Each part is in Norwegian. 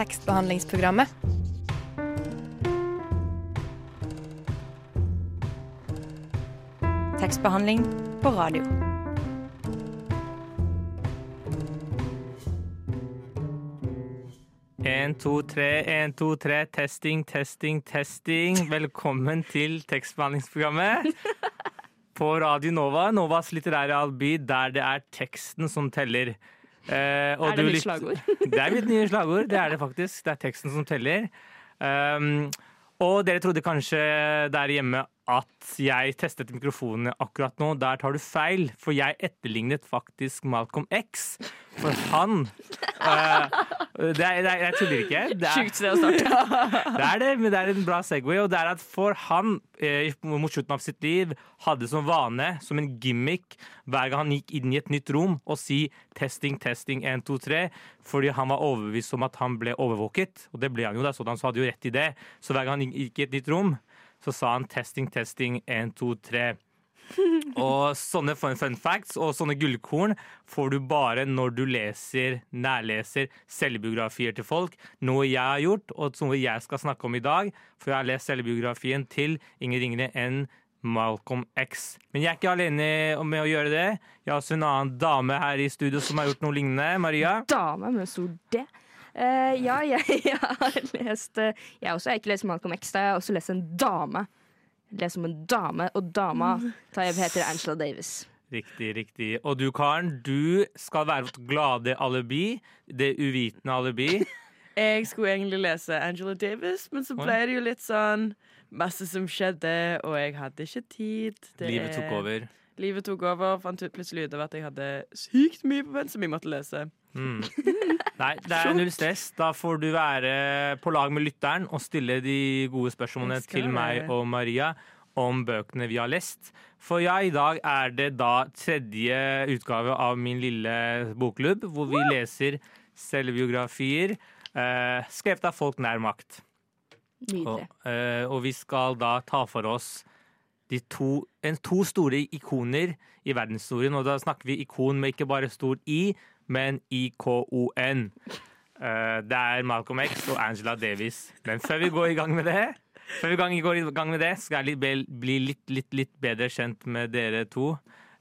tekstbehandlingsprogrammet. Tekstbehandling på radio. En, to, tre, en, to, tre. Testing, testing, testing. Velkommen til tekstbehandlingsprogrammet på Radio Nova, Novas litterære alby, der det er teksten som teller. Eh, og Er det mitt slagord? Det er mitt nye slagord. Det er det faktisk. Det er teksten som teller. Um, og dere trodde kanskje der hjemme at jeg testet mikrofonene akkurat nå. Der tar du feil, for jeg etterlignet faktisk Malcolm X. For han eh, det er, det er, Jeg tuller ikke. Det er, Sjukt sted å starte. det er det, men det er en bra Segway. Og det er at for han, eh, mot slutten av sitt liv, hadde som vane, som en gimmick, hver gang han gikk inn i et nytt rom, å si 'testing, testing, 1, 2, 3', fordi han var overbevist om at han ble overvåket. Og det ble han jo, da, sådan, så hadde jo rett i det. Så hver gang han gikk i et nytt rom, så sa han 'testing, testing, 1, 2, 3'. Og sånne fun, fun facts og sånne gullkorn får du bare når du leser, nærleser selvbiografier til folk. Noe jeg har gjort, og noe jeg skal snakke om i dag. For jeg har lest selvbiografien til ingen ringere enn Malcolm X. Men jeg er ikke alene med å gjøre det. Jeg har også en annen dame her i studio som har gjort noe lignende. Maria. Dame med stor D. Uh, ja, jeg, jeg har lest eh, Jeg også har ikke lest Malcolm X, jeg har også lest en dame. Lest om en dame, og dama tar jeg heter Angela Davis. Riktig, riktig. Og du, Karen, du skal være vårt glade alibi. Det uvitende alibi. Jeg skulle egentlig lese Angela Davis, men så ble det jo litt sånn masse som skjedde, og jeg hadde ikke tid. Det Livet tok er- over. Livet tok over. Fant plutselig ut av at jeg hadde sykt mye på vent som jeg måtte lese. Mm. Nei, det er null stress. Da får du være på lag med lytteren og stille de gode spørsmålene til meg og Maria om bøkene vi har lest. For ja, i dag er det da tredje utgave av min lille bokklubb, hvor vi leser selvbiografier eh, skrevet av folk nær makt. Og, eh, og vi skal da ta for oss de to, en, to store ikoner i verdenshistorien. Og da snakker vi ikon med ikke bare stor I, men IKON. Uh, det er Malcolm X og Angela Davis. Men før vi går i gang med det, før vi går i gang med det skal jeg bli litt, litt, litt bedre kjent med dere to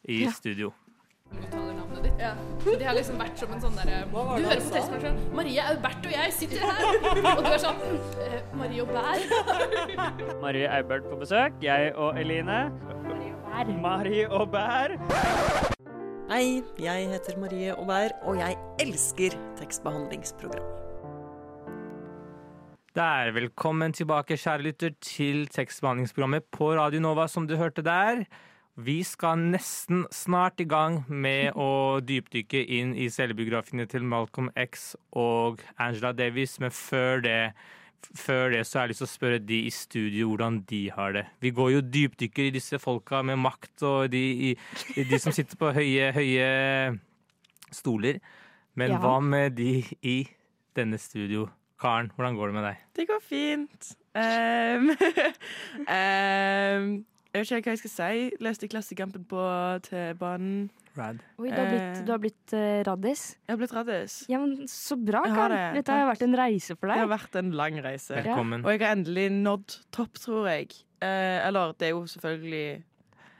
i studio. Det har liksom vært som en sånn derre Du hører på tekstmaskinen. Marie Aubert og jeg sitter her, og du er sånn eh, Marie Bær!» Marie Aubert på besøk. Jeg og Eline. Marie og Bær. Hei, jeg heter Marie Aubert, og jeg elsker tekstbehandlingsprogram. Der, velkommen tilbake, kjære lytter, til tekstbehandlingsprogrammet på Radio Nova, som du hørte der. Vi skal nesten snart i gang med å dypdykke inn i selvbiografiene til Malcolm X og Angela Davis, men før det, før det så har jeg lyst til å spørre de i studio hvordan de har det. Vi går jo dypdykker i disse folka med makt og de, i, i de som sitter på høye, høye stoler. Men Ja. hva med de i denne studio? Karen, hvordan går det med deg? Det går fint. Um, um, jeg vet ikke hva jeg skal si. Leste Klassekampen på T-banen. Rad. Oi, du har blitt, Eh. du har blitt uh, raddis. Jeg har blitt raddis. Ja, men Så bra, Karl. det. Dette har vært en reise for deg. Det har vært en lang reise. Velkommen. Og jeg har endelig nådd topp, tror jeg. Eh, eller det er jo selvfølgelig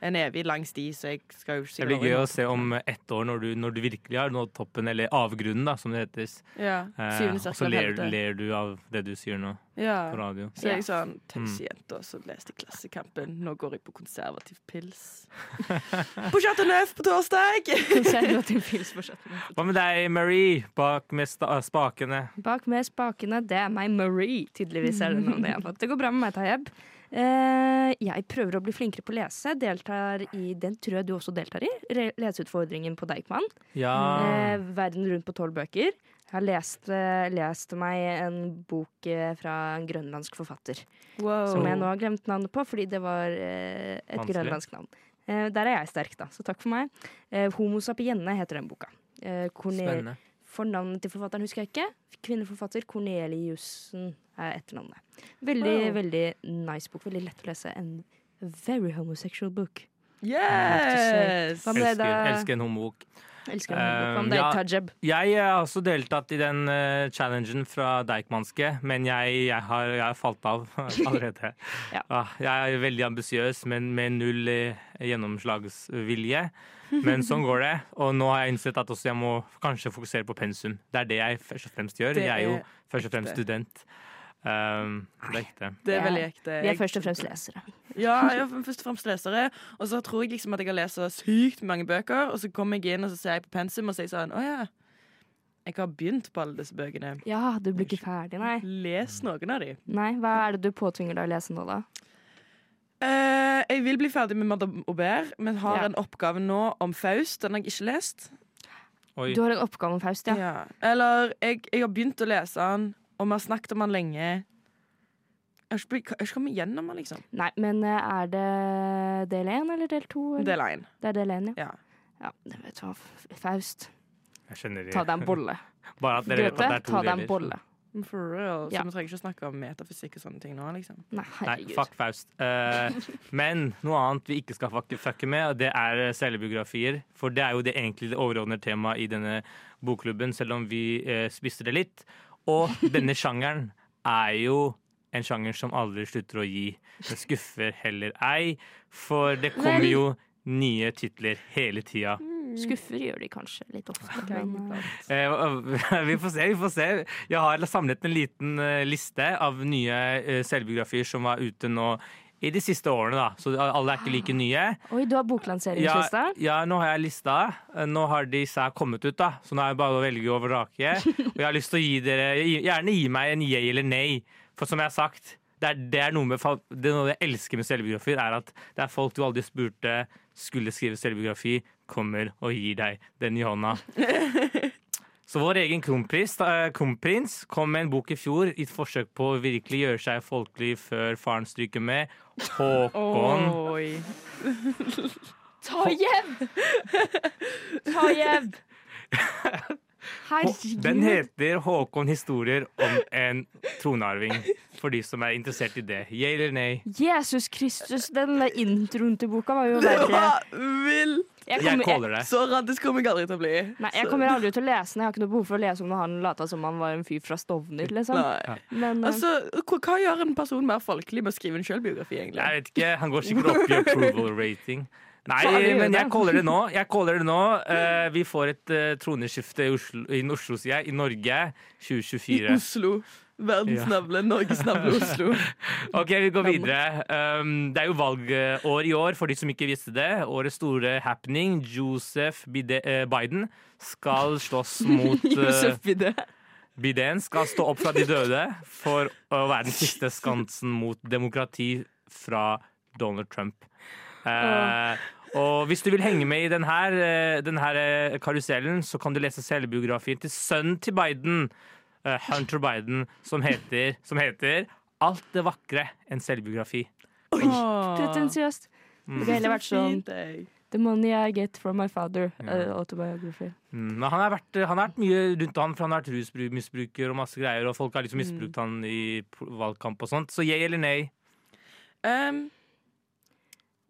en evig lang sti, så jeg skal jo ikke Det blir gøy å se om ett år, når du, når du virkelig har nådd toppen, eller avgrunnen, da, som det heter. Ja, Eh, og så ler, ler du av det du sier nå Ja. på radio. Så er jeg sånn taxijente, og som leste Klassekampen. Nå går jeg på konservativ pils. på Chateau Neuf på torsdag! Konservativ pils på skjøtten. Hva med deg, Marie, bak med sta spakene? Bak med spakene, det er meg Marie. Tydeligvis er det noe det jeg har fått. Det går bra med meg, Tayeb. Eh, jeg prøver å bli flinkere på å lese. Deltar i, Den tror jeg du også deltar i. Re- Leseutfordringen på Deichman. Ja. Eh, verden rundt på tolv bøker. Jeg har lest, eh, lest meg en bok fra en grønlandsk forfatter. Wow. Som jeg nå har glemt navnet på, fordi det var eh, et Vanskelig. grønlandsk navn. Eh, der er jeg sterk, da, så takk for meg. Eh, Homo sapienne heter den boka. Eh, Corne- Spennende. Fornavnet til forfatteren husker jeg ikke. Kvinneforfatter Corneliussen er etternavnet. Veldig, Wow. veldig nice bok. Veldig lett å lese. En very homosexual book. Yes! Hva med Elsker, elsker en homobok. Elsker en homobok. er ja. Tajeb. Jeg har også deltatt i den uh, challengen fra Deichmanske, men jeg, jeg, har, jeg har falt av allerede. Ja. Ah, jeg er veldig ambisiøs, men med null eh, gjennomslagsvilje. Men sånn går det. Og nå har jeg innsett at også jeg må kanskje fokusere på pensum. Det er det jeg først og fremst gjør. Jeg er jo først og fremst ekte. student. Um, det er ekte. Det er veldig ekte. Vi er først og fremst lesere. Ja, jeg er først og fremst lesere. Og så tror jeg liksom at jeg har lest så sykt mange bøker, og så kommer jeg inn og så ser jeg på pensum og sier sånn Å ja. Jeg har begynt på alle disse bøkene. Ja, du blir ikke ferdig, nei. Les noen av de. Nei, Hva er det du påtvinger deg å lese nå, da? Eh, jeg vil bli ferdig med Madame Aubert, men har Ja. en oppgave nå om Faust. Den har jeg ikke lest. Oi. Du har en oppgave om Faust, ja. Ja. Eller jeg, jeg har begynt å lese den, og vi har snakket om den lenge. Jeg har ikke, ikke kommet gjennom den, liksom. Nei, men eh, er det del én eller del to? Del én. Det er del én, ja. Ja. ja. det vet du hva. Faust. Jeg skjønner Ta deg en bolle. Bare at dere vet at det er to ta deg en deler. bolle. For real. Så Ja. vi trenger ikke snakke om metafysikk og sånne ting nå, liksom. Nei, Nei, fuck Faust. Uh, men noe annet vi ikke skal fucke, med, det er eh, selvbiografier. For det er jo det egentlig det overordnede temaet i denne bokklubben, selv om vi uh, spisser det litt. Og denne sjangeren er jo en sjanger som aldri slutter å gi. Den skuffer heller ei, for det kommer jo nye titler hele tida. Skuffer gjør de kanskje litt ofte. Eh, vi får se, vi får se. Jeg har samlet en liten eh, liste av nye eh, selvbiografier som var ute nå i de siste årene, da. Så alle er ikke like nye. oi, du har boklanseringsliste? Ja, ja, nå har jeg lista. Nå har disse kommet ut, da. Så nå er det bare å velge og vrake. Og jeg har lyst til å gi dere Gjerne gi meg en yay eller nei. For som jeg har sagt, det er, det er noe med det er noe jeg elsker med selvbiografier, er at det er folk du aldri spurte skulle skrive selvbiografi, kommer og gir deg den i hånda. Så vår egen kronprins, eh, kronprins kom med en bok i fjor i et forsøk på å virkelig gjøre seg folkelig før faren stryker med. Håkon. Oi. Ta hjem! Ta hjem! Herregud. Den heter 'Håkon historier om en tronarving'. For de som er interessert i det. Yeah eller nei? Jesus Kristus, den introen til boka var jo Det verre. var vill! Jeg kommer, jeg, caller det. Så radisk kommer jeg aldri til å bli. nei, jeg kommer aldri til å lese den. Jeg har ikke noe behov for å lese om når han lata som han var en fyr fra Stovner. Liksom. Nei. Men eh, Altså, hva, hva gjør en person mer folkelig med å skrive en sjølbiografi, egentlig? Jeg vet ikke, Han går sikkert opp i approval rating. Nei, men jeg caller det nå. Jeg caller det nå. Uh, vi får et uh, troneskifte i Oslo, i Oslo, sier jeg, i Norge I Oslo. Verdens Ja. navle, Norges navle Oslo. Ok, vi går videre. Um, det er jo valgår i år, for de som ikke visste det. Årets store happening. Joseph eh, Biden skal slåss mot Joseph Josef Bidé. Biden skal stå opp fra de døde for å være den siste skansen mot demokrati fra Donald Trump. Uh, og hvis du vil henge med i denne, denne karusellen, så kan du lese selvbiografien til sønnen til Biden, eh, Hunter Biden, som heter, som heter 'Alt det vakre en selvbiografi'. Oi! pretensiøst. Det ville heller vært sånn The money I get from my father. Ja. eh, autobiography. Mm, han har, vært, han har vært mye rundt han, for han har vært rusmisbruker og masse greier, og folk har liksom Mm. misbrukt han i valgkamp og sånt. Så yeah eller nei? Um,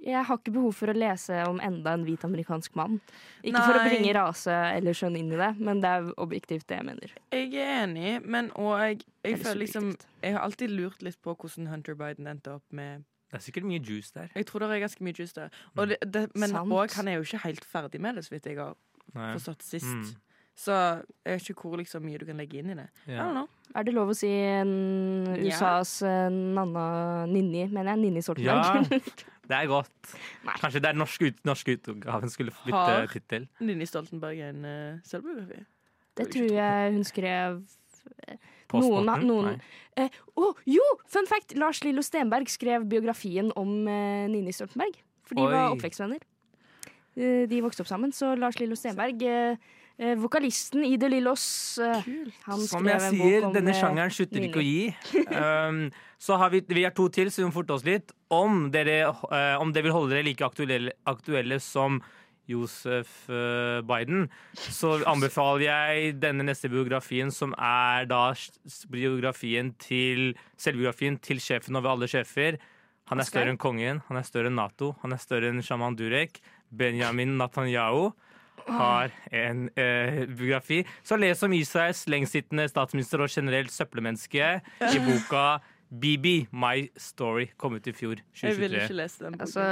Jeg har ikke behov for å lese om enda en hvit amerikansk mann. Ikke for å bringe rase eller skjønn inn i det, men det er objektivt det jeg mener. jeg er enig, men og jeg, jeg føler liksom. Jeg har alltid lurt litt på hvordan Hunter Biden endte opp med Det er sikkert mye juice der. Jeg tror det er ganske mye juice der. Og det, det, men òg, han er jo ikke helt ferdig med det, så vidt jeg har Nei. forstått sist. Mm. Så jeg vet ikke hvor liksom, mye du kan legge inn i det. I don't know. Er det lov å si en USAs yeah. Nanna Ninni, mener jeg? Ninni Ja, Stoltenberg. det er godt. Nei. Kanskje det er norske, ut, norske utgaven skulle få Har- bytte tittel. Nini Stoltenberg er en uh, selvbiografi. Det tror jeg hun skrev Postmortem? Noen- noen- Nei. Eh, oh, jo! Fun fact! Lars Lillo Stenberg skrev biografien om eh, Nini Stoltenberg. For de var oppvekstvenner. Eh, de vokste opp sammen. Så Lars Lillo Stenberg, eh, eh, vokalisten i The Lillos, eh, Som jeg sier, denne eh, sjangeren slutter ikke å gi. Um, så har vi, vi har to til, så vi må forte oss litt. Om dere, uh, om dere vil holde dere like aktuelle, aktuelle som Josef eh, Biden, så anbefaler jeg denne neste biografien, som er da biografien til selvbiografien til sjefen over alle sjefer. Han er større enn kongen, han er større enn Nato, han er større enn sjaman Durek, Benjamin Netanyahu. Har en eh, biografi. Så les om Israels lengstsittende statsminister og generelt søppelmenneske i boka BB, My Story, kom ut i fjor. Jeg ville ikke lese den. Altså,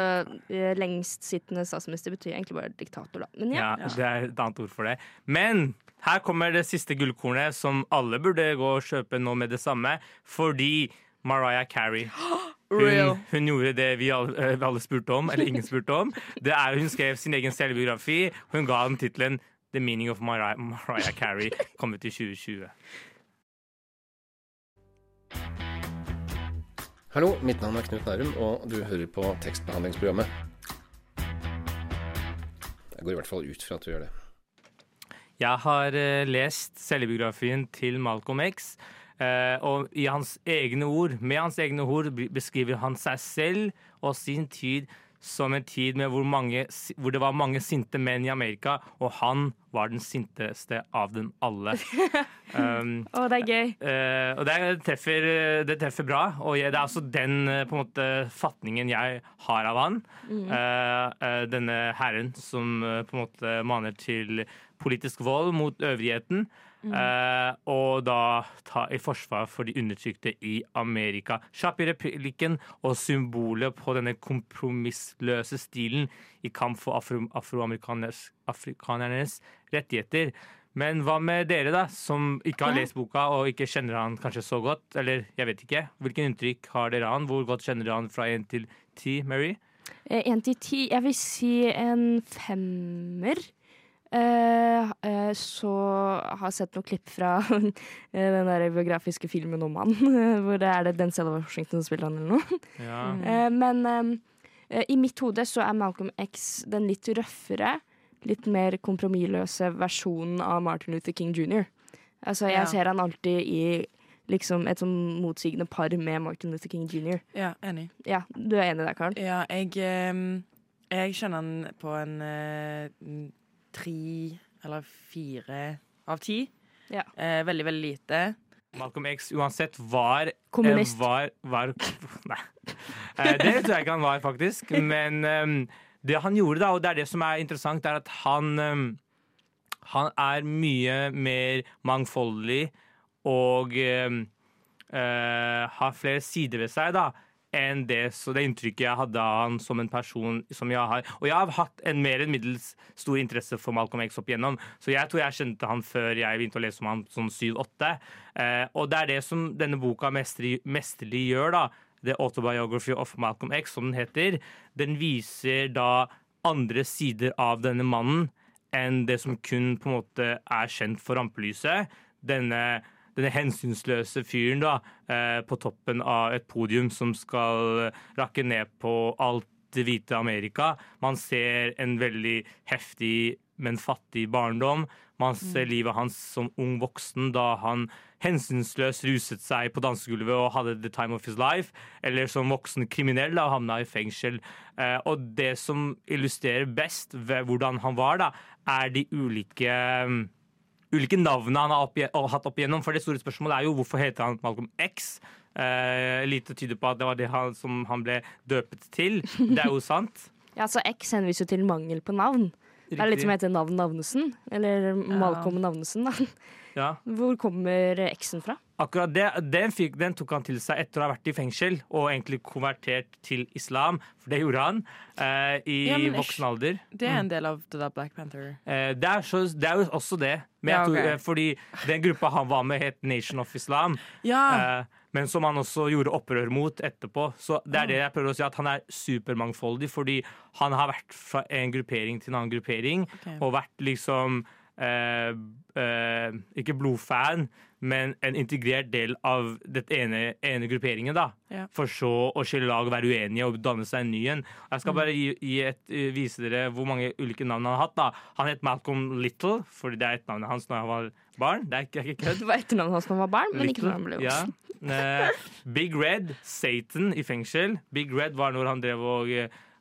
lengstsittende statsminister betyr egentlig bare diktator, da. Men ja. Ja, det er et annet ord for det. Men her kommer det siste gullkornet som alle burde gå og kjøpe nå med det samme. Fordi Mariah Carey. hun, hun gjorde det vi alle, eh, vi alle spurte om, eller ingen spurte om. Det er Hun skrev sin egen selvbiografi. Hun ga den tittelen The Meaning of Mariah, Mariah Carey. Kom ut i 2020. Hallo, mitt navn er Knut Nærum, og du hører på tekstbehandlingsprogrammet. Jeg går i hvert fall ut fra at du gjør det. Jeg har eh, lest selvbiografien til Malcolm X. eh, og i hans egne ord, med hans egne ord beskriver han seg selv og sin tid som en tid hvor, mange, hvor det var mange sinte menn i Amerika, og han var den sinteste av dem alle. Um, Å, det er gøy. Uh, og det, treffer, det treffer bra. Og det er altså den eh, på en måte, fatningen jeg har av han. Eh, Uh, denne herren som eh, på en måte maner til politisk vold mot øvrigheten. eh, og da ta i forsvar for de undertrykte i Amerika. Kjapp i replikken og symbolet på denne kompromissløse stilen i kamp for afro afroamerikanernes afrikanernes rettigheter. Men hva med dere, da, som ikke har lest boka og ikke kjenner han kanskje så godt? Eller jeg vet ikke. Hvilken inntrykk har dere av han? Hvor godt kjenner dere han fra 1 til 10, Mary? Én til ti. Jeg vil si en femmer. Uh, uh, så har jeg sett noen klipp fra uh, den der biografiske filmen om han. Hvor det er det Denzel Washington som spiller han eller noe. Ja. Eh, men eh, i mitt hode så er Malcolm X den litt røffere, litt mer kompromissløse versjonen av Martin Luther King jr. Altså, jeg Ja. ser han alltid i liksom et sånn motsigende par med Martin Luther King jr. Ja, enig. Ja, du er enig der, Karen? Ja, jeg, ehm, jeg kjenner han på en uh, tre eller fire av ti. Ja. Uh, veldig, veldig lite. Malcolm X uansett var Kommunist. Uh, Var, var Nei. Eh, det tror jeg ikke han var, faktisk. Men eh, det han gjorde, da, og det er det som er interessant, er at han eh, Han er mye mer mangfoldig og øh, har flere sider ved seg, da. Enn det, det inntrykket jeg hadde av han som en person som jeg har. Og jeg har hatt en mer enn middels stor interesse for Malcolm X opp igjennom, så jeg tror jeg kjente han før jeg begynte å lese om han sånn syv-åtte. Eh, og det er det som denne boka mesterlig, mesterlig gjør, da. The Autobiography of Malcolm X, som den heter. Den viser da andre sider av denne mannen enn det som kun på en måte er kjent for rampelyset. Denne, denne hensynsløse fyren da, eh, på toppen av et podium som skal rakke ned på alt det hvite Amerika. Man ser en veldig heftig, men fattig barndom. Man ser livet hans som ung voksen da han hensynsløst ruset seg på dansegulvet og hadde the time of his life, eller som voksen kriminell da havna i fengsel. Eh, og det som illustrerer best ved hvordan han var, da, er de ulike mm, ulike navnene han har opp, hatt opp igjennom. For det store spørsmålet er jo hvorfor heter han Malcolm X? Eh, lite tyder på at det var det han, som han ble døpet til. Det er jo sant. Ja, så X henviser jo til mangel på navn. Det er litt som heter Navn Navnesen. Eller Malcolm Navnesen, da. Ja. Hvor kommer X-en fra? Akkurat det, den, fikk, den tok han til seg etter å ha vært i fengsel og egentlig konvertert til islam, for det gjorde han eh, i Ja, men voksen alder. Det er en del av det der Black Panther. Eh, det, er så, det er jo også det, men jeg Ja, tror, ok. eh, fordi den gruppa han var med, het Nation of Islam. Ja, Eh, men som han også gjorde opprør mot etterpå. Så det er det jeg prøver å si, at han er supermangfoldig, fordi han har vært fra en gruppering til en annen gruppering, okay. og vært liksom eh, eh, Ikke blodfan, men en integrert del av den ene, ene grupperingen, da. Ja. For så å skille lag og være uenige og danne seg en ny en. Jeg skal bare gi, gi et, eh, vise dere hvor mange ulike navn han har hatt. da. Han het Malcolm Little, fordi det er et navnet hans når han var barn. Det er ikke, ikke kødd. Det var etternavnet hans da han var barn, men ikke når han ble ja. voksen. Eh, Big Red, Satan i fengsel. Big Red var når han drev og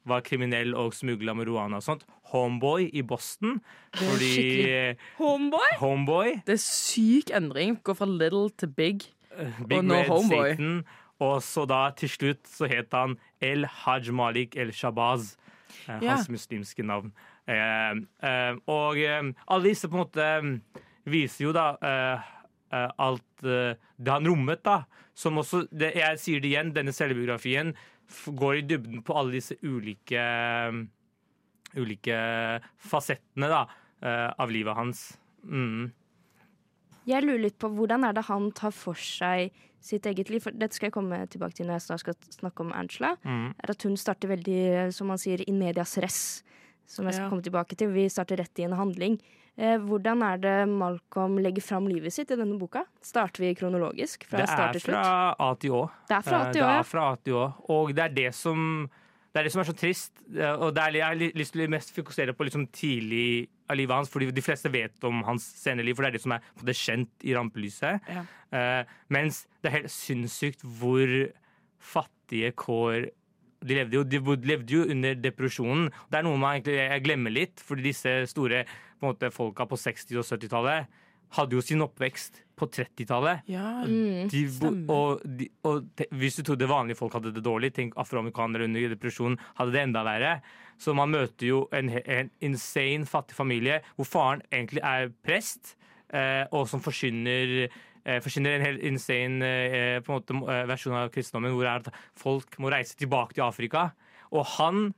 var kriminell og smugla marihuana og sånt. Homeboy i Boston. Fordi skikkelig- Homeboy? Homeboy, Det er syk endring. Gå fra little til big. Big Og nå Red, Homeboy. Satan. Og så da til slutt så het han El Haj Malik El Shabaz. eh, Ja. Hans muslimske navn. Eh, eh, og eh, alle disse på en måte eh, viser jo da eh, eh, alt eh, det han rommet, da. Som også, det, jeg sier det igjen, denne selvbiografien går i dybden på alle disse ulike ulike fasettene da, eh, av livet hans. Mm. Jeg lurer litt på hvordan er det han tar for seg sitt eget liv? For dette skal jeg komme tilbake til når jeg snart skal snakke om Angela. Mm. Er at hun starter veldig, som man sier, in medias res. Som jeg skal komme tilbake til. Vi starter rett i en handling. Eh, hvordan er det Malcolm legger fram livet sitt i denne boka? Starter vi kronologisk? Fra Det start til slutt? Det er fra Eh, A til Å, Det er fra A til Å. Og det er det som det er det som er så trist. eh, Og det er, jeg har lyst til å mest fokusere på liksom tidlig av livet hans, fordi de fleste vet om hans senere liv, for det er det som er på det kjent i rampelyset. Ja. Eh, mens det er helt sinnssykt hvor fattige kår de levde, jo, de levde jo under depresjonen. Det er noe man egentlig jeg glemmer litt, fordi disse store på måte, folka på 60- og 70-tallet hadde jo sin oppvekst på 30-tallet. Ja, Mm. De og, de, og te, hvis du trodde vanlige folk hadde det dårlig, tenk afroamerikanere under depresjon hadde det enda verre. Så man møter jo en, en insane fattig familie hvor faren egentlig er prest, eh, og som forkynner eh, en helt insane eh, på en måte, eh, versjon av kristendommen, hvor er at folk må reise tilbake til Afrika. Og han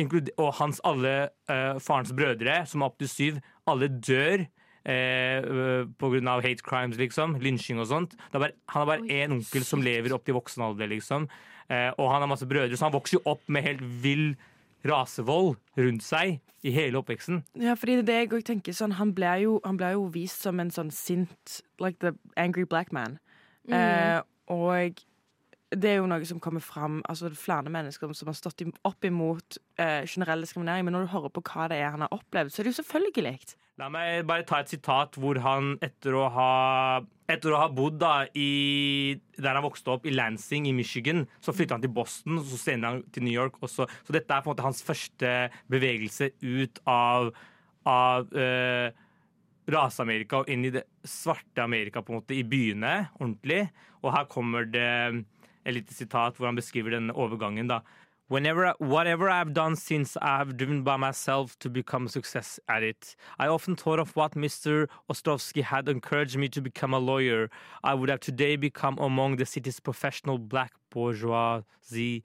og hans alle farens brødre, som er opptil syv, alle dør. Eh, av hate crimes, liksom. Lynsjing og sånt. Det bare, han har bare én onkel som lever opp til voksen alder, liksom. Eh, og han har masse brødre, så han vokser jo opp med helt vill rasevold rundt seg i hele oppveksten. Ja, fordi det er det jeg tenker sånn, han ble, jo, han ble jo vist som en sånn sint Like the angry black man. Eh, og det er jo noe som kommer fram Altså er flere mennesker som har stått opp imot eh, generell diskriminering, men når du hører på hva det er han har opplevd, så er det jo selvfølgelig. La meg bare ta et sitat hvor han etter å ha etter å ha bodd da i, der han vokste opp, i Lansing i Michigan, så flytta han til Boston, og så senere han til New York. Også. Så dette er på en måte hans første bevegelse ut av, av eh, rase-Amerika og inn i det svarte Amerika, på en måte, i byene, ordentlig. Og her kommer det et lite sitat hvor han beskriver den overgangen. da. Whenever, whatever I've done since I've driven by myself to become a success at it, I often thought of what Mr. Ostrovsky had encouraged me to become a lawyer. I would have today become among the city's professional black bourgeoisie,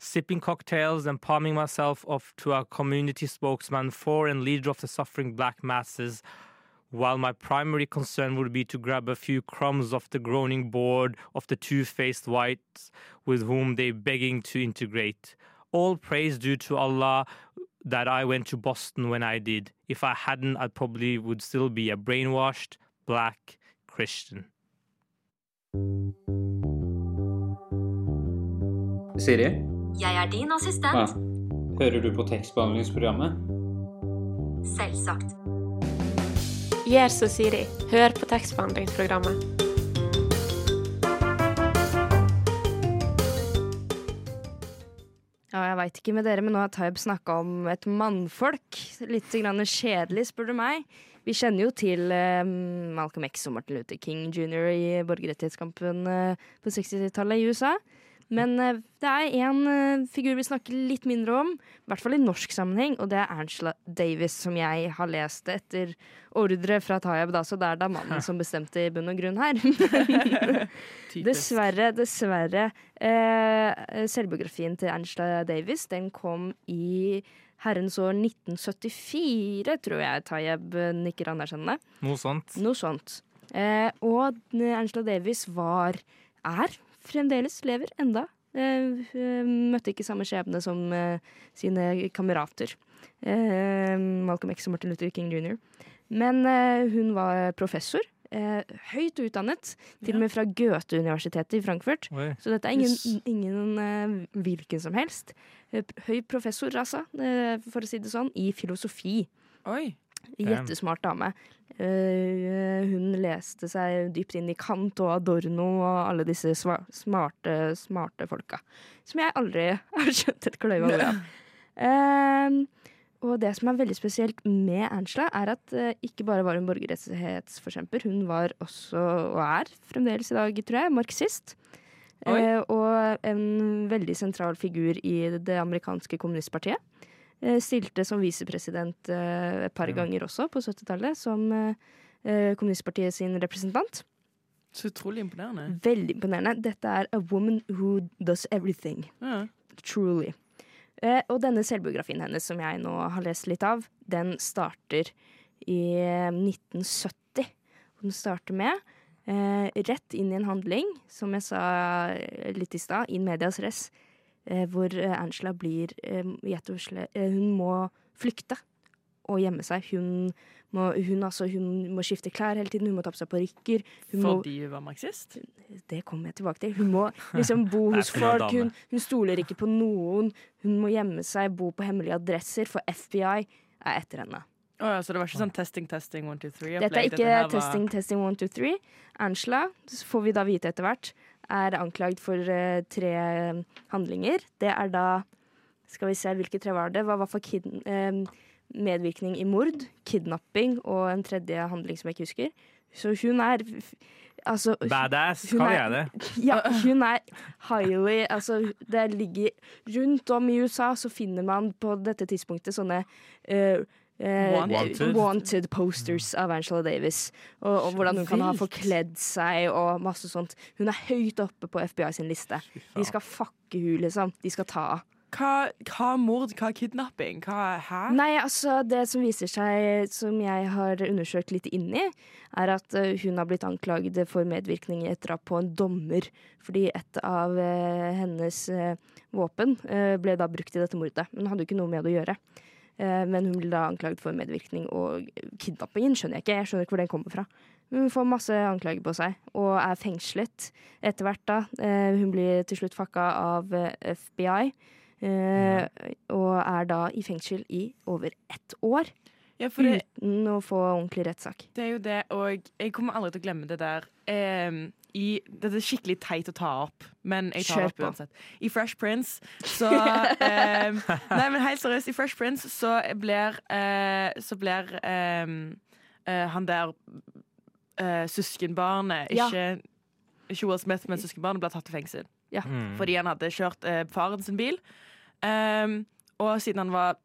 sipping cocktails and palming myself off to a community spokesman for and leader of the suffering black masses while my primary concern would be to grab a few crumbs off the groaning board of the two-faced whites with whom they begging to integrate. All praise due to Allah that I went to Boston when I did. If I hadn't, I probably would still be a brainwashed black Christian. Siri, Jeg er din assistent. ja. hører du på tekstbehandlingsprogrammet? Selvsagt. Gjør som Siri. Hør på tekstbehandlingsprogrammet. Ja, jeg veit ikke med dere, men nå har Taib snakka om et mannfolk. Litt kjedelig, spør du meg. Vi kjenner jo til eh, Malcolm X og Martin Luther King jr. i borgerrettighetskampen eh, på 60-tallet i USA. Men eh, det er én eh, figur vi snakker litt mindre om, i hvert fall i norsk sammenheng, og det er Angela Davis, som jeg har lest etter ordre fra Tayab, da, så det er da mannen som bestemte i bunn og grunn her. dessverre, dessverre. Eh, selvbiografien til Angela Davis, den kom i herrens år 1974, tror jeg Tayeb nikker anerkjennende. Noe sånt. Noe sånt. Eh, og Angela Davis var, er, fremdeles lever enda. Eh, eh, møtte ikke samme skjebne som eh, sine kamerater. Malcolm X og Martin Luther King jr. Men hun var professor. Eh, høyt utdannet, til og med fra Goethe-universitetet i Frankfurt. Oi. Så dette er ingen, ingen eh, hvilken som helst. Høy professor, altså, eh, for å si det sånn, i filosofi. Oi. Jettesmart dame. Eh, hun leste seg dypt inn i Kant og Adorno og alle disse smarte, smarte folka. Som jeg aldri har skjønt et kløyve ord av. Eh, og det som er veldig spesielt med Angela, er at uh, ikke bare var hun borgerrettighetsforkjemper, hun var også, og er fremdeles i dag, tror jeg, marxist. Eh, og en veldig sentral figur i det amerikanske kommunistpartiet. Eh, stilte som visepresident eh, et par ganger også på 70-tallet, som eh, kommunistpartiet sin representant. Så utrolig imponerende. Veldig imponerende. Dette er A Woman Who Does Everything. Ja. Truly. Og denne selvbiografien hennes, som jeg nå har lest litt av, den starter i eh, 1970. Og Den starter med eh, rett inn i en handling, som jeg sa litt i stad, in medias res, hvor eh, Angela blir eh, eh, Hun må flykte og gjemme seg. Hun må, hun, altså, hun må skifte klær hele tiden, hun må ta på seg parykker. Fordi hun var marxist? det kommer jeg tilbake til. Hun må liksom bo hos folk. Hun, hun stoler ikke på noen. Hun må gjemme seg, bo på hemmelige adresser, for FBI er etter henne. Oh, ja, så det var ikke sånn testing, testing, one, two, three? Dette er ikke var- testing, testing, one, two, three. Angela, så får vi da vite etter hvert, er anklagd for eh, tre eh, handlinger. Det er da Skal vi se, hvilke tre var det? Hva var for kid, eh, medvirkning i mord, kidnapping og en tredje handling som jeg ikke husker. Så hun er Altså Badass, hun kaller er- jeg det. Ja, hun er highly Altså, det ligger Rundt om i USA så finner man på dette tidspunktet sånne eh, eh, Wanted. wanted posters av Angela Davis. Og, og hvordan hun kan ha forkledd seg og masse sånt. Hun er høyt oppe på FBI sin liste. De skal fucke hun liksom. De skal ta av. Hva, hva mord, hva kidnapping? Hva, hæ? Nei, altså det som viser seg, som jeg har undersøkt litt inn i, er at eh, hun har blitt anklaget for medvirkning i et drap på en dommer. Fordi et av eh, hennes våpen ble da brukt i dette mordet. Men hadde jo ikke noe med det å gjøre. Eh, men hun ble da anklaget for medvirkning, og kidnappingen skjønner jeg ikke. Jeg skjønner ikke hvor den kommer fra. Hun får masse anklager på seg, og er fengslet etter hvert da. Eh, hun blir til slutt fakka av eh, FBI. Og er da i fengsel i over ett år. Ja, for det, uten å få ordentlig rettssak. det er jo det, og jeg kommer aldri til å glemme det der. Em, i, det er skikkelig teit å ta opp, men jeg tar Kjør opp uansett. I Fresh Prince så em, Nei, men helt seriøst, i Fresh Prince så blir eh, Så blir em, eh, han der eh, søskenbarnet Ja. ikke, ikke Will Smith, men søskenbarnet blir tatt til fengsel. Ja. Mm. Fordi han hadde kjørt eh, faren sin bil. Em, og siden han var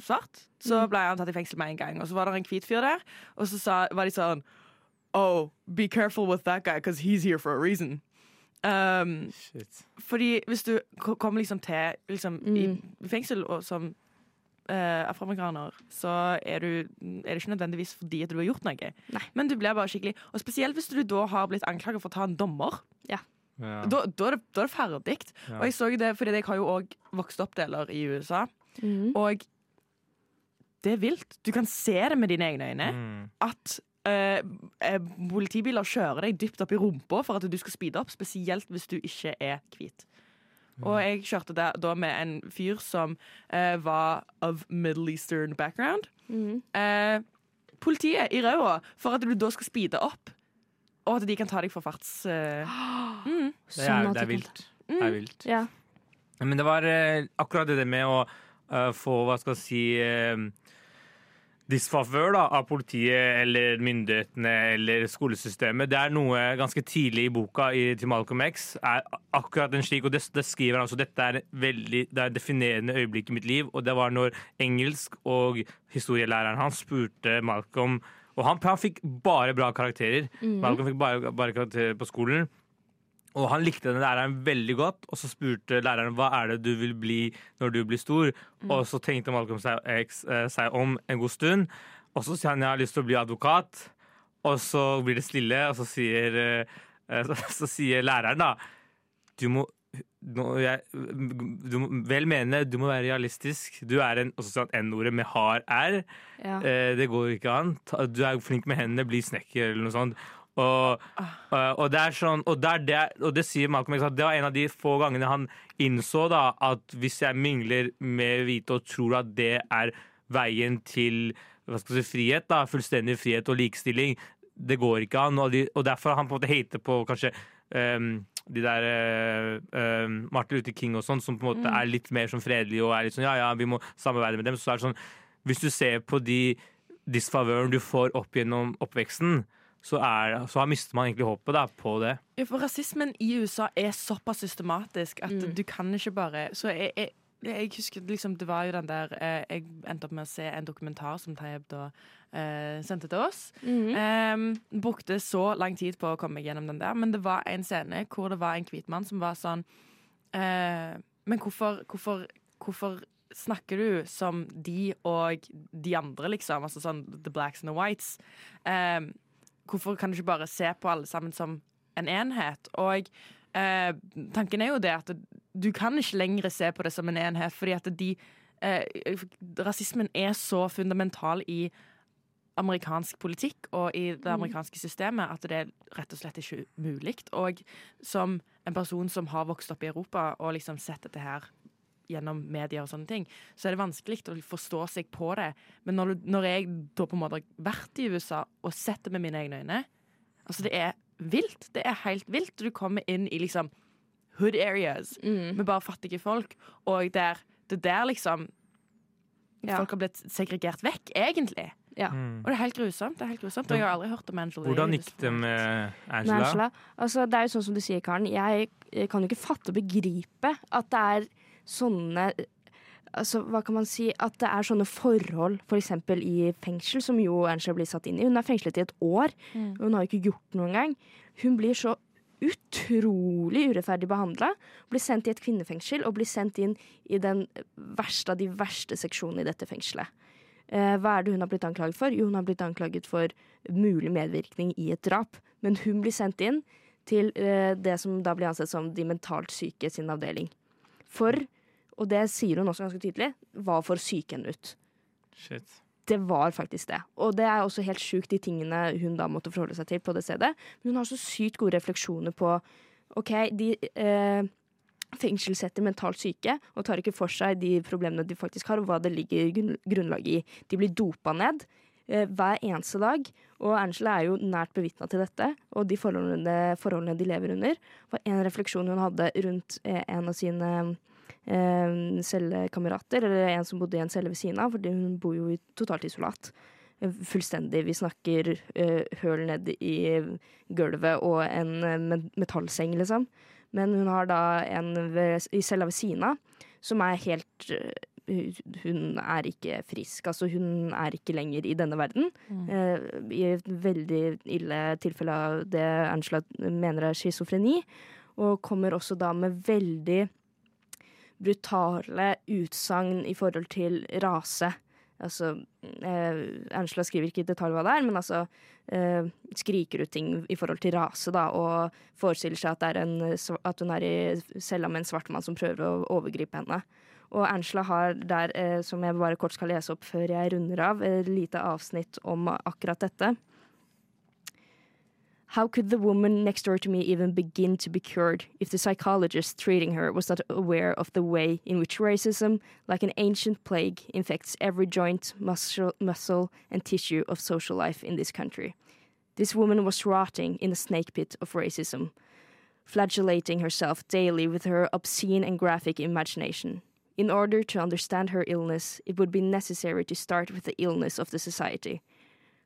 svart, så ble han tatt i fengsel med en gang. Og så var det en hvit fyr der, og så sa, var de sånn Oh, be careful with that guy, because he's here for a reason. Um, Shit. fordi hvis du kommer liksom til liksom, i fengsel og som uh, afroamerikaner, så er, du, er det ikke nødvendigvis fordi at du har gjort noe. Men du blir bare skikkelig Og spesielt hvis du da har blitt anklaget for å ta en dommer. Ja. Da, da, er det, da er det ferdig. Ja. Og jeg så det, fordi jeg har jo òg vokst opp deler i USA. Mhm. Og det er vilt. Du kan se det med dine egne øyne. Mm. At eh, eh, politibiler kjører deg dypt opp i rumpa for at du skal speede opp, spesielt hvis du ikke er hvit. Og jeg kjørte der, da med en fyr som eh, var of Middle Eastern background. Eh, politiet i ræva for at du da skal speede opp, og at de kan ta deg for farts... eh, mm. Det er, det er vilt. Det er vilt. Ja. Men det var eh, akkurat det med å få, hva skal jeg si eh, disfavør da, av politiet eller myndighetene eller skolesystemet. Det er noe ganske tidlig i boka i, til Malcolm X. er akkurat en slik, og det, det skriver han altså, Dette er, veldig, det er et definerende øyeblikk i mitt liv, og det var når engelsk og historielæreren hans spurte Malcolm Og han, han fikk bare bra karakterer. Mm. Malcolm fikk bare, bare karakterer på skolen. Og han likte den læreren veldig godt, og så spurte læreren hva er det du vil bli når du blir stor. Mm. Og så tenkte Malcolm seg, X, eh, seg om en god stund, og så sier han jeg har lyst til å bli advokat. Og så blir det stille, og så sier, eh, så, så sier læreren da Du må nå, jeg, du må, vel mene, du må være realistisk. Du er en og så sier han N-ordet med hard R. Ja. Eh, det går ikke an. Du er flink med hendene, bli snekker eller noe sånt. Og, eh, og, det er sånn, og, det er det, og det sier Malcolm X at det var en av de få gangene han innså da at hvis jeg mingler med hvite og tror at det er veien til si, frihet, da, fullstendig frihet og likestilling, det går ikke an. Og, de, og derfor han på en måte hater på kanskje um, de der ehm, Martin Luther King og sånn, som på en måte Mm. er litt mer sånn fredelige og er litt sånn ja, ja, vi må samarbeide med dem. Så er det sånn Hvis du ser på de disfavøren du får opp gjennom oppveksten, så, er, så har mister man egentlig håpet da, på det. Ja, for rasismen i USA er såpass systematisk at Mm. du kan ikke bare Så jeg, jeg, Jeg husker liksom, det var jo den der eh, Jeg endte opp med å se en dokumentar som Tayeb da eh, sendte til oss. Mhm. Eh, brukte så lang tid på å komme meg gjennom den der, men det var en scene hvor det var en hvit mann som var sånn eh, Men hvorfor, hvorfor, hvorfor snakker du som de og de andre, liksom? Altså sånn the blacks and the whites. Eh, hvorfor kan du ikke bare se på alle sammen som en enhet? Og eh, tanken er jo det at du kan ikke lenger se på det som en enhet, fordi at de eh, Rasismen er så fundamental i amerikansk politikk og i det amerikanske systemet at det er rett og slett ikke mulig. Og som en person som har vokst opp i Europa og liksom sett dette her gjennom media og sånne ting, så er det vanskelig å forstå seg på det. Men når, du, når jeg da på en måte har vært i USA og sett det med mine egne øyne Altså, det er vilt. Det er helt vilt. Du kommer inn i liksom hood areas med bare fattige folk, og der, det der liksom Ja. Folk har blitt segregert vekk, egentlig. Ja. Og det er helt grusomt. Det er helt grusomt. Og jeg har aldri hørt om Angela Hvordan gikk det med Angela? Angela. Altså, det er jo sånn som du sier, Karen. Jeg kan jo ikke fatte og begripe at det er sånne Altså, hva kan man si? At det er sånne forhold, f.eks. For i fengsel, som jo Angela blir satt inn i. Hun er fengslet i et år. Mm. og Hun har ikke gjort noe engang. Hun blir så utrolig urettferdig behandla. Blir sendt i et kvinnefengsel og blir sendt inn i den verste av de verste seksjonene i dette fengselet. Eh, hva er det hun har blitt anklaget for? Jo, hun har blitt anklaget for mulig medvirkning i et drap. Men hun blir sendt inn til eh, det som da blir ansett som de mentalt syke sin avdeling. For, og det sier hun også ganske tydelig, var for syke henne ut. Shit. Det var faktisk det. Og det er også helt sjukt, de tingene hun da måtte forholde seg til på det stedet. Men hun har så sykt gode refleksjoner på OK, de eh, fengselssetter mentalt syke og tar ikke for seg de problemene de faktisk har, og hva det ligger grunn- grunnlag i. De blir dopa ned eh, hver eneste dag, og Angela er jo nært bevitna til dette, og de forholdene, forholdene de lever under. var en refleksjon hun hadde rundt eh, en av sine cellekamerater, eller en som bodde i en celle ved siden av, for hun bor jo i totalt isolat. Eh, Fullstendig. Vi snakker eh, høl ned i gulvet og en eh, metallseng, liksom. Men hun har da en ved, i cella ved siden av som er helt eh, hun- er ikke frisk. Altså, hun er ikke lenger i denne verden. Eh, I et veldig ille tilfelle av det Angela mener er schizofreni. Og kommer også da med veldig brutale utsagn i forhold til rase. Altså, eh, Angela skriver ikke i detalj hva det er, men altså eh, skriker ut ting i forhold til rase, da, og forestiller seg at, en, at hun er i cella med en svart mann som prøver å overgripe henne. Og Angela har der, eh, som jeg bare kort skal lese opp før jeg runder av, et lite avsnitt om akkurat dette. How could the woman next door to me even begin to be cured if the psychologist treating her was not aware of the way in which racism, like an ancient plague, infects every joint, muscle, muscle and tissue of social life in this country? This woman was rotting in the snake pit of racism, flagellating herself daily with her obscene and graphic imagination. In order to understand her illness, it would be necessary to start with the illness of the society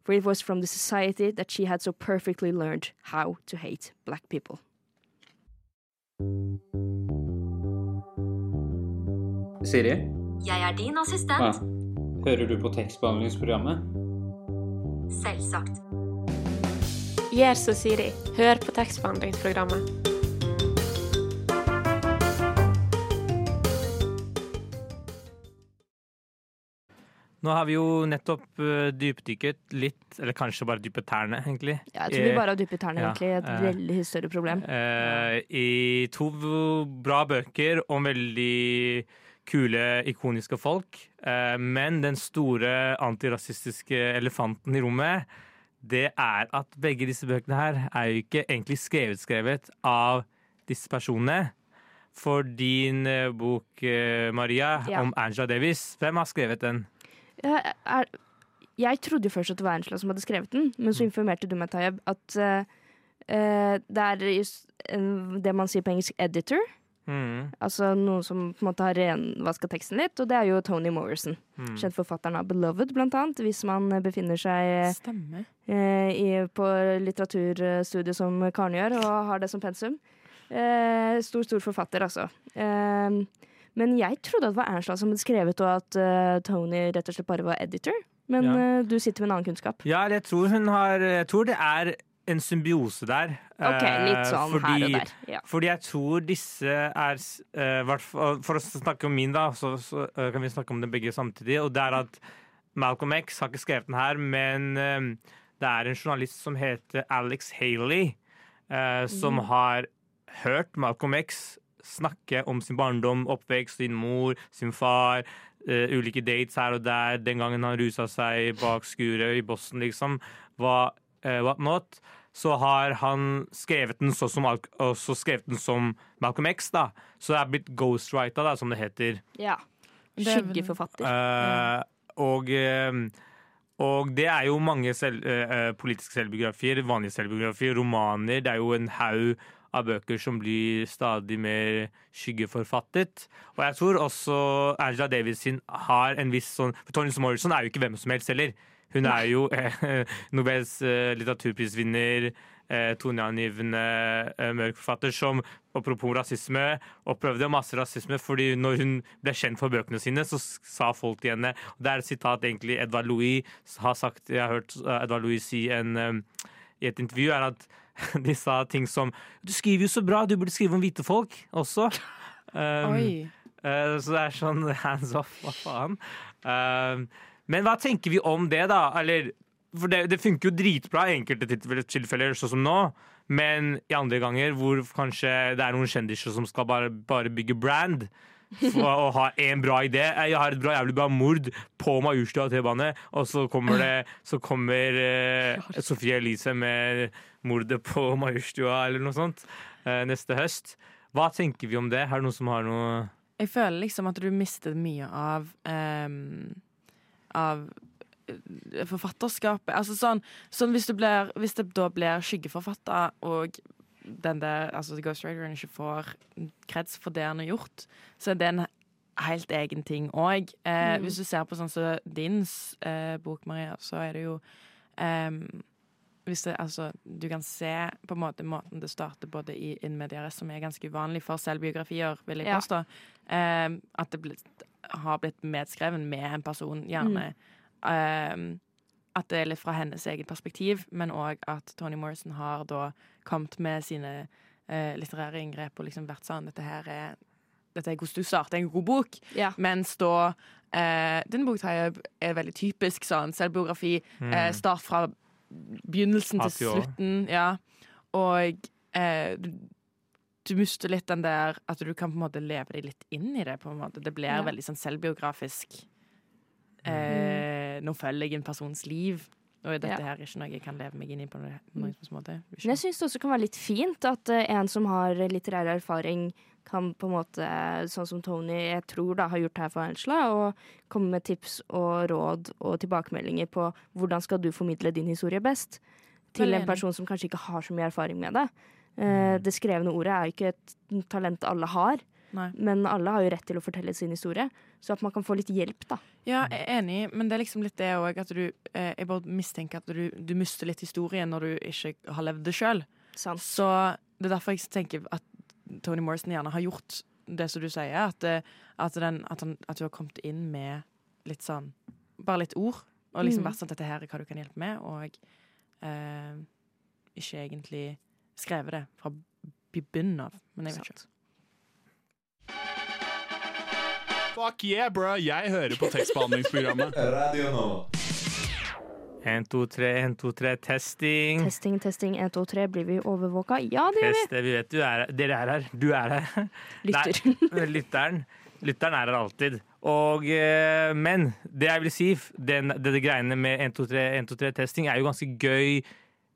for it was from the society that she had so perfectly learned how to hate black people. Siri? Jeg er din Ja. assistent. Hører du på tekstbehandlingsprogrammet? Selvsagt. Gjør som Siri. Hør på tekstbehandlingsprogrammet. Nå har vi jo nettopp uh, dypdykket litt, eller kanskje bare dypet tærne, egentlig. Ja, jeg tror vi Eh, bare har dypet tærne, ja, egentlig. Et eh, veldig større problem. eh, I to bra bøker om veldig kule, ikoniske folk. Eh, men den store antirasistiske elefanten i rommet, det er at begge disse bøkene her er jo ikke egentlig skrevet skrevet av disse personene. For din eh, bok, eh, Maria, Ja. om Angela Davis, hvem har skrevet den? Jeg, er, jeg trodde jo først at det var Angela som hadde skrevet den, men så informerte du meg, Tayeb, at eh, eh, det er det man sier på engelsk editor. Mm. Altså noen som på en måte har renvaska teksten litt, og det er jo Tony Morrison. Mm. Kjent forfatteren av Beloved, blant annet, hvis man befinner seg Stemmer. eh, i, på litteraturstudiet som Karen gjør, og har det som pensum. Eh, stor, stor forfatter, altså. Eh, Men jeg trodde at det var Ernstad som hadde skrevet, og at uh, Tony rett og slett bare var editor. Men Ja. uh, du sitter med en annen kunnskap. Ja, jeg tror har Jeg tror det er en symbiose der. Ok, litt sånn sånn her og der, ja. Fordi jeg tror disse er eh, For å snakke om min, da, så, så eh, kan vi snakke om dem begge samtidig. Og det er at Malcolm X har ikke skrevet den her, men eh, det er en journalist som heter Alex Haley, eh, som Mm. har hørt Malcolm X snakke om sin barndom, oppvekst, sin mor, sin far, Uh, ulike dates her og der, den gangen han rusa seg bak skuret i Boston, liksom. Hva, uh, what not. Så har han skrevet den så som, også skrevet den som Malcolm X, da. Så det er blitt ghostwrita, da, som det heter. Ja. Er Skyggeforfatter. Uh, og, og det er jo mange selv, politiske selvbiografier, vanlige selvbiografier, romaner. Det er jo en haug av bøker som blir stadig mer skyggeforfattet. Og jeg tror også Angela Davis sin har en viss sånn For Tony Morrison er jo ikke hvem som helst heller. Hun er jo eh, Nobels eh, litteraturprisvinner, eh, toneangivende eh, mørk forfatter som apropos rasisme, opplevde masse rasisme fordi når hun ble kjent for bøkene sine, så sa folk til henne og Det er et sitat egentlig Edvard Louis har sagt, jeg har hørt eh, Edvard Louis si en, um, i et intervju, er at de sa ting som Du skriver jo så bra, du burde skrive om hvite folk også. Um, eh, så det er sånn hands off, hva faen. Um, men hva tenker vi om det, da? Eller, for det, det funker jo dritbra i enkelte tilfeller, tilfeller, sånn som nå. Men i andre ganger hvor kanskje det er noen kjendiser som skal bare, bare bygge brand for å ha en bra idé. Jeg har et bra, jævlig bra mord på Majorstua T-bane, og så kommer det Så kommer uh, Sofie Elise med mordet på Majorstua eller noe sånt eh, neste høst. Hva tenker vi om det? Er det noen som har noe Jeg føler liksom at du mister mye av um, Av eh, forfatterskapet. Altså sånn, sånn hvis, blir, hvis det da blir skyggeforfatter, og den der, altså ghostwriteren ikke får kreds for det han har gjort, så er det en helt egen ting òg. Eh, Mm. Hvis du ser på sånn som din eh, bok, Maria, så er det jo ehm, hvis det, altså, du kan se på en måte måten det starter både i In Mediares, som er ganske uvanlig for selvbiografier, vil jeg Ja. påstå. Eh, at det blitt, har blitt medskreven med en person, gjerne. Eh, at det er litt fra hennes eget perspektiv, men òg at Tony Morrison har da kommet med sine eh, litterære inngrep og liksom vært sånn Dette her er dette er hvordan du starter en god bok. Mens da eh, Din bok er veldig typisk sånn selvbiografi. Mm. Eh, start fra begynnelsen til slutten. Ja. Og eh, du, du mister litt den der at du kan på en måte leve deg litt inn i det. på en måte. Det blir Ja. veldig sånn selvbiografisk. Eh, nå følger jeg en persons liv. Og dette Ja. her er ikke noe jeg kan leve meg inn i på noen helst måte. Men jeg syns det også kan være litt fint at uh, en som har litterær erfaring, kan på en måte, sånn som Tony jeg tror da har gjort her for Angela, og komme med tips og råd og tilbakemeldinger på hvordan skal du formidle din historie best til en person som kanskje ikke har så mye erfaring med det. Eh, Det skrevne ordet er jo ikke et talent alle har, Nei. men alle har jo rett til å fortelle sin historie, så at man kan få litt hjelp, da. Ja, jeg er enig, men det er liksom litt det òg at du eh, Jeg bare mistenker at du, du mister litt historien når du ikke har levd det sjøl. Så det er derfor jeg tenker at Tony Morrison gjerne har gjort det som du sier, at, eh, at, den, at, han, at du har kommet inn med litt sånn Bare litt ord, og liksom Mm. vært sånn dette her er hva du kan hjelpe med, og eh, ikke egentlig skrevet det fra bunnen av. Men jeg vet ikke. Fuck yeah, bro! Jeg hører på tekstbehandlingsprogrammet. Radio Nova. 1, 2, 3, 1, 2, 3, testing. Testing, testing, 1, 2, 3, blir vi overvåka? Ja, det gjør vi. Test, vi vet du er. Dere er her. Du er her. Lytter. Nei, lytteren. Lytteren er her alltid. Og, eh, men det jeg vil si, den, det, det greiene med 1, 2, 3, 1, 2, 3 testing er jo ganske gøy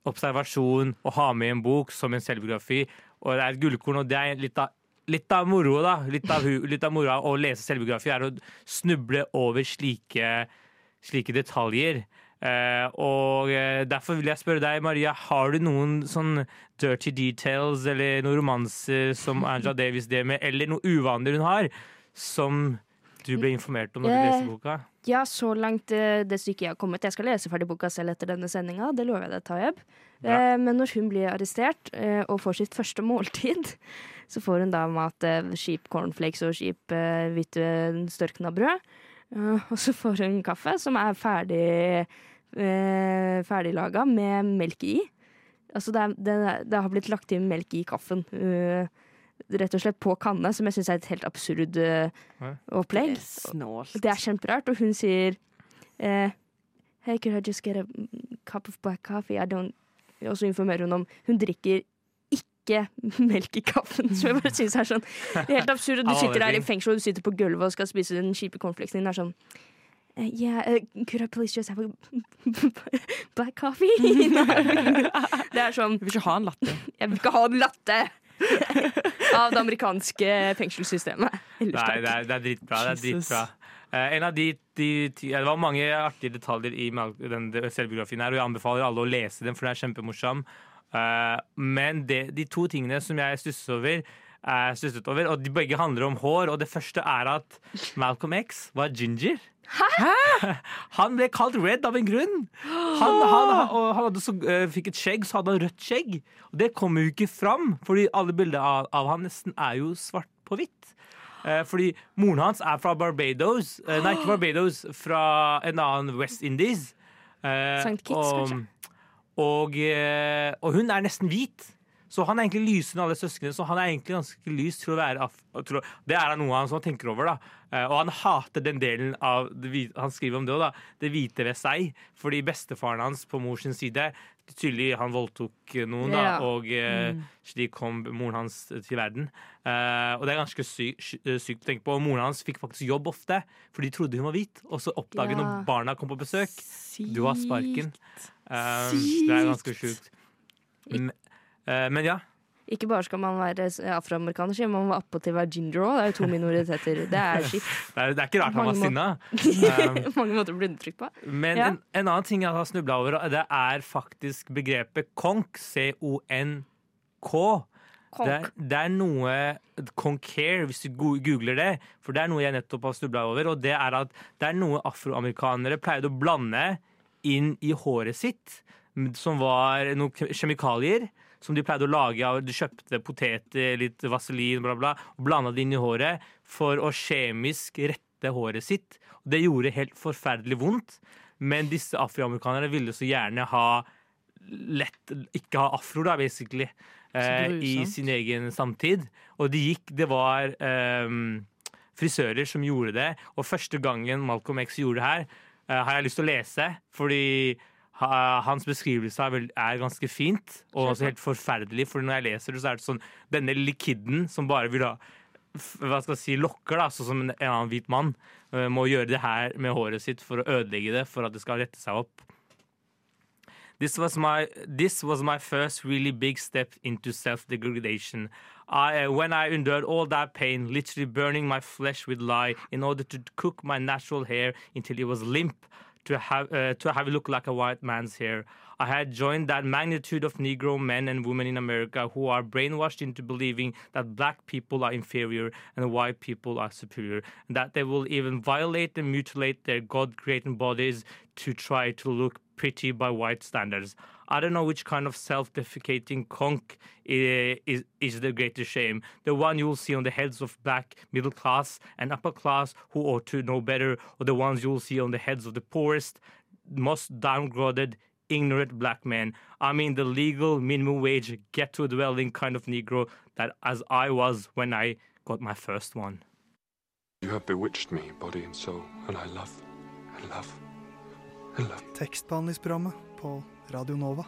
observasjon å ha med i en bok som en selvbiografi. Og det er et gullkorn, og det er litt av Litt av moroa, da. Litt av, litt av moroa å lese selvbiografi er å snuble over slike, slike detaljer. Eh, og eh, Derfor vil jeg spørre deg, Maria, har du noen sånn dirty details eller noen romanser som Angela Davis det med, eller noe uvanlig hun har, som du ble informert om når du Eh, leste boka? Ja, så langt eh, det stykket jeg har kommet. Jeg skal lese ferdig boka selv etter denne sendinga, det lover jeg deg, Tayeb. Eh, men når hun blir arrestert eh, og får sitt første måltid, så får hun da mat, eh, skip cornflakes og skip eh, hvitt eh, størkna brød. Eh, og så får hun kaffe som er ferdig eh, ferdiglaga med melk i. Altså det, er, det, det har blitt lagt inn melk i kaffen. Uh, rett og slett på kanne, som jeg syns er et helt absurd uh, opplegg. Det er snålt. Det er kjemperart, og hun sier eh, Hey, could I just get a cup of black coffee? I don't Og så informerer hun om Hun drikker ikke melk i kaffen, som jeg bare syns er sånn helt absurd. Du sitter der i fengsel, og du sitter på gulvet og skal spise den kjipe cornflakesen din. Er sånn Uh, Yeah, uh, could I please just have a black coffee? det er sånn Jeg vil ikke ha en latte. Jeg vil ikke ha en latte! Av det amerikanske fengselssystemet. Ellers Nei, det er, det er dritbra. Det er dritbra. Uh, en av de, de, ja, det var mange artige detaljer i den selvbiografien her, og jeg anbefaler alle å lese den, for den er kjempemorsom. Eh, men det, de to tingene som jeg stusset over, er stusset over, og de begge handler om hår, og det første er at Malcolm X var ginger. Hæ? Han ble kalt red av en grunn. Han, han, og han hadde så, eh, fikk et skjegg, så hadde han rødt skjegg. Og det kommer jo ikke fram, fordi alle bilder av, av han nesten er jo svart på hvitt. Eh, fordi moren hans er fra Barbados. Nei, ikke Barbados, fra en annen West Indies. Eh, St. Kitts, kanskje? Og, eh, og hun er nesten hvit. Så han er egentlig lysere enn alle søsknene. Så han er egentlig ganske lys være af å, Det er noe han som tenker over. da Eh, Og han hater den delen av Han skriver om det òg, da. Det hvite ved seg. Fordi bestefaren hans på mors side Tydelig han voldtok noen, da, Ja. og mm. slik kom moren hans til verden. Eh, og det er ganske sykt syk sykt å tenke på. Og moren hans fikk faktisk jobb ofte, for de trodde hun var hvit. Og så oppdaget Ja. når barna kom på besøk Du har sparken. Eh, det er ganske sjukt. M- eh, Men ja. Ikke bare skal man være afroamerikaner, sier man må attpåtil være ginger òg. Det er jo to minoriteter. Det er skitt. Det er, det er ikke rart han var sinna. Um, Mange måter å bli undertrykt på. Men Ja. en, en annen ting jeg har snubla over, det er faktisk begrepet konk. C-o-n-k. Det er, det er noe Concare, hvis du googler det. For det er noe jeg nettopp har snubla over. Og det er at det er noe afroamerikanere pleide å blande inn i håret sitt. Som var noen kjemikalier som de pleide å lage av De kjøpte poteter, litt vaselin, bla, bla, og blanda det inn i håret for å kjemisk rette håret sitt. Og det gjorde helt forferdelig vondt. Men disse afroamerikanerne ville så gjerne ha lett Ikke ha afro, da, basically. Eh, I sin egen samtid. Og det gikk Det var eh, frisører som gjorde det. Og første gangen Malcolm X gjorde det her, har jeg lyst til å lese. Fordi ha, hans beskrivelse er, ganske fint, og også helt forferdelig. For når jeg leser det, så er det sånn Denne lille kiden som bare vil ha hva skal jeg si, lokker, da, sånn som en, en annen hvit mann, eh, må gjøre det her med håret sitt for å ødelegge det, for at det skal rette seg opp. This was my this was my first really big step into self-degradation. I, uh, when I endured all that pain, literally burning my flesh with lye in order to cook my natural hair until it was limp to have uh, to have it look like a white man's hair. I had joined that magnitude of Negro men and women in America who are brainwashed into believing that black people are inferior and white people are superior, and that they will even violate and mutilate their God-created bodies to try to look pretty by white standards. I don't know which kind of self-defecating conk i- is, is the greatest shame. The one you will see on the heads of black middle class and upper class who ought to know better, or the ones you will see on the heads of the poorest, most downgraded, ignorant black men. I mean the legal minimum wage, get to dwelling kind of Negro that as I was when I got my first one. You have bewitched me, body and soul, and I love, and love, and. Tekstbehandlingsprogrammet på Radio Nova.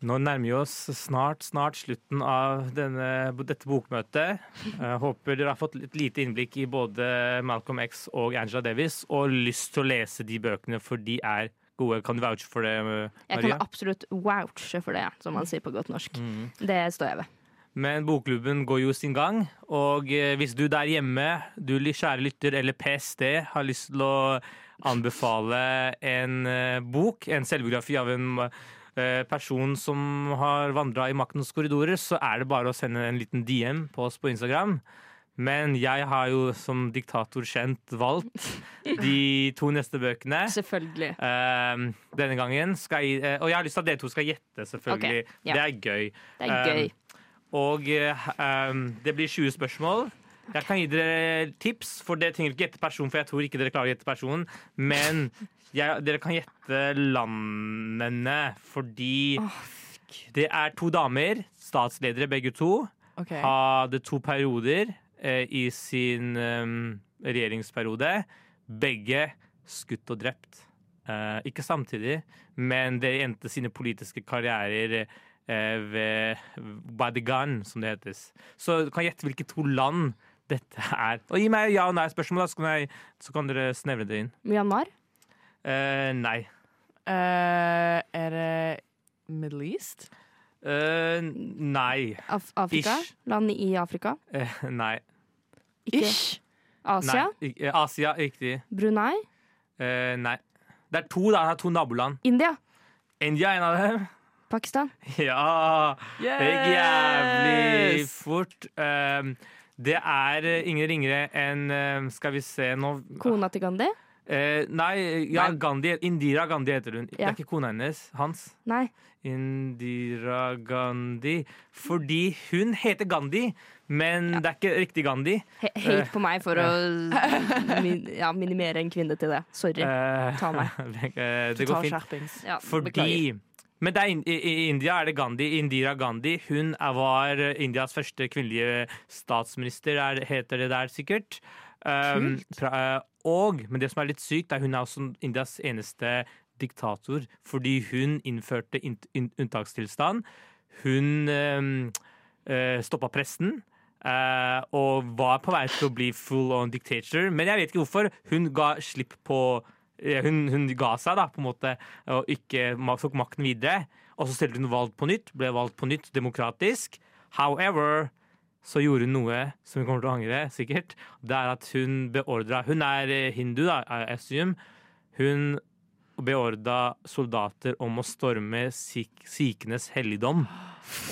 Nå nærmer vi oss snart, snart slutten av denne, dette bokmøtet. Jeg håper dere har fått et lite innblikk i både Malcolm X og Angela Davis, og lyst til å lese de bøkene, for de er gode. Kan du vouche for det, Maria? Jeg kan absolutt vouche for det, som man sier på godt norsk. Mm. Det står jeg ved. Men bokklubben går jo sin gang, og eh, hvis du der hjemme, du kjære lytter eller PST, har lyst til å anbefale en eh, bok, en selvbiografi av en eh, person som har vandra i maktens korridorer, så er det bare å sende en liten DM på oss på Instagram. Men jeg har jo som diktator kjent valgt de to neste bøkene. Selvfølgelig. Um, denne gangen skal jeg eh, Og jeg har lyst til at dere to skal gjette, selvfølgelig. Okay, ja. Det er gøy. Det er gøy. Um, og eh, um, det blir 20 spørsmål. Jeg kan gi dere tips, for dere trenger ikke gjette person, for jeg tror ikke dere klarer å gjette personen. Men jeg, dere kan gjette landene, fordi det er to damer, statsledere begge to. okay. Hadde to perioder eh, i sin eh, regjeringsperiode. Begge skutt og drept. Eh, ikke samtidig, men de endte sine politiske karrierer eh, ved by the gun, som det hetes. Så du kan gjette hvilke to land dette er. Og gi meg ja- og nei-spørsmål, da, så kan, jeg, så kan dere snevre det inn. Myanmar? Eh, nei. Eh, er det Middle East? Eh, nei. Af Afrika? Ish. Land i Afrika? Eh, nei. Ikke Asia? Nei. Ik- eh, Asia, riktig. Brunei? Eh, nei. Det er to, da. Det er to naboland. India? India er en av dem. Pakistan? Ja! Det gikk jævlig Yes! fort. Um, det er eh, ingen ringere enn um, Skal vi se nå Kona til Gandhi? Eh, Nei, ja, Gandhi, Indira Gandhi heter hun. Det er ikke kona hennes. Hans. Nei. Indira Gandhi. Fordi hun heter Gandhi, men det er ikke riktig Gandhi. He hate på meg for å min ja, minimere en kvinne til det. Sorry. Uh, Ta meg. eh, det går fint. skjerpings. Ja, Fordi beklager. Men er, i, India er det Gandhi. Indira Gandhi. Hun var Indias første kvinnelige statsminister, er, heter det der sikkert. Um, pra, eh, og, men det som er litt sykt, er hun er også Indias eneste diktator. Fordi hun innførte in, in, unntakstilstand. Hun um, uh, stoppa pressen. Uh, og var på vei til å bli full on dictator. Men jeg vet ikke hvorfor. Hun ga slipp på eh, hun, hun ga seg, da, på en måte, og ikke tok makten videre. Og så stelte hun valg på nytt, ble valgt på nytt, demokratisk. However, så gjorde hun noe som hun kommer til å angre, sikkert. Det er at hun beordra Hun er eh, hindu, da, I assume. Hun beordra soldater om å storme sik sikhenes helligdom.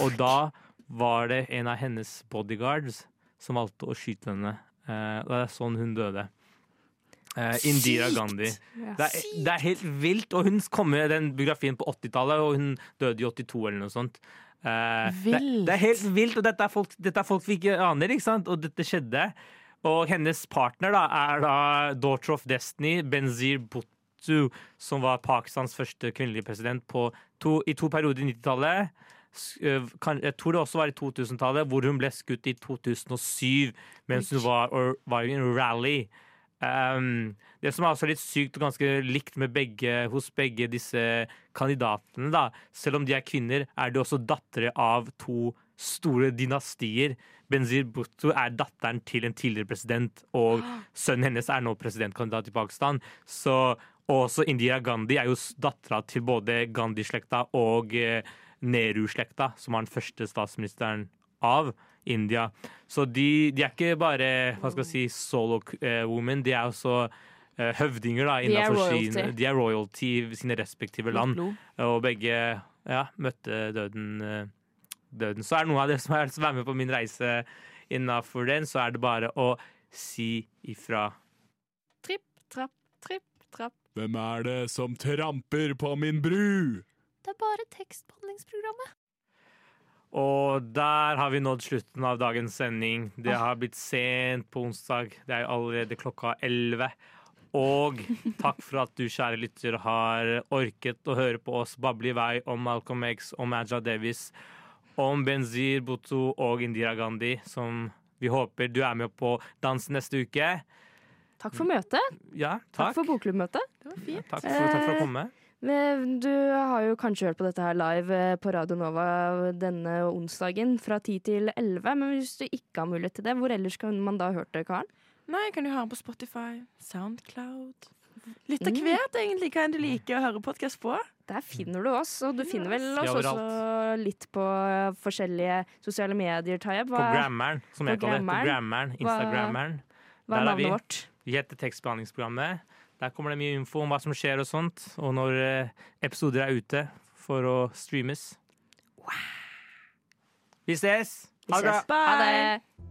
Og da var det en av hennes bodyguards som valgte å skyte henne. Eh, det er sånn hun døde. Eh, Indira! Gandhi. Ja. Det er, det er helt vilt. Og hun kom med den biografien på 80-tallet, og hun døde i 82 eller noe sånt. Uh, det, det er helt vilt, og dette er, folk, dette er folk vi ikke aner, ikke sant? Og dette skjedde. Og hennes partner da, er da Daughter of Destiny, Benzir Bhutto, som var Pakistans første kvinnelige president på to, i to perioder i 90-tallet. S- øh, kan- Jeg tror det også var i 2000-tallet, hvor hun ble skutt i 2007 mens hun var, var i en rally. Um, det som er også litt sykt og ganske likt med begge, hos begge disse kandidatene, da, selv om de er kvinner, er de også dattere av to store dynastier. Benzir Bhutto er datteren til en tidligere president, og sønnen hennes er nå presidentkandidat i Pakistan. Så også Indira Gandhi er jo dattera til både Gandhi-slekta og eh, Nehru-slekta, som var den første statsministeren av India. Så de, de er ikke bare hva skal jeg si, solo eh, women, de er også eh, høvdinger da, De innenfor royalty. sine, de er royalty i sine respektive land. blod. Og begge ja, møtte døden, eh, døden. Så er det noe av det som er, som er med på min reise innafor den, så er det bare å si ifra. Tripp, trapp, tripp, trapp. Hvem er det som tramper på min bru? Det er bare tekstbehandlingsprogrammet. Og der har vi nådd slutten av dagens sending. Det har blitt sent på onsdag. Det er allerede klokka 11. Og takk for at du, kjære lytter, har orket å høre på oss bable i vei om Malcolm X, om Aja Davis, om Benzir Bhutto og Indira Gandhi, som vi håper du er med på dans neste uke. Takk for møtet. Ja, Takk takk. for bokklubbmøtet. Takk for, takk for å komme. Men Du har jo kanskje hørt på dette her live eh, på Radio Nova denne onsdagen fra 10 til 11. Men hvis du ikke har mulighet til det, hvor ellers kan man da hørt det, Karen? Nei, kan du høre på Spotify, Soundcloud Litt av Mm. egentlig. Hva enn du liker å høre podkast på. Der finner du oss, og du finner vel oss også litt på forskjellige sosiale medier, Tayeb. På Grammeren, som jeg kaller det. På Grammeren? Instagrammeren. Hva- hva er navnet vårt? Vi heter Tekstbehandlingsprogrammet. Der kommer det mye info om hva som skjer og sånt, og når eh, episoder er ute for å streames. Vi ses! Vi ses. Ha det!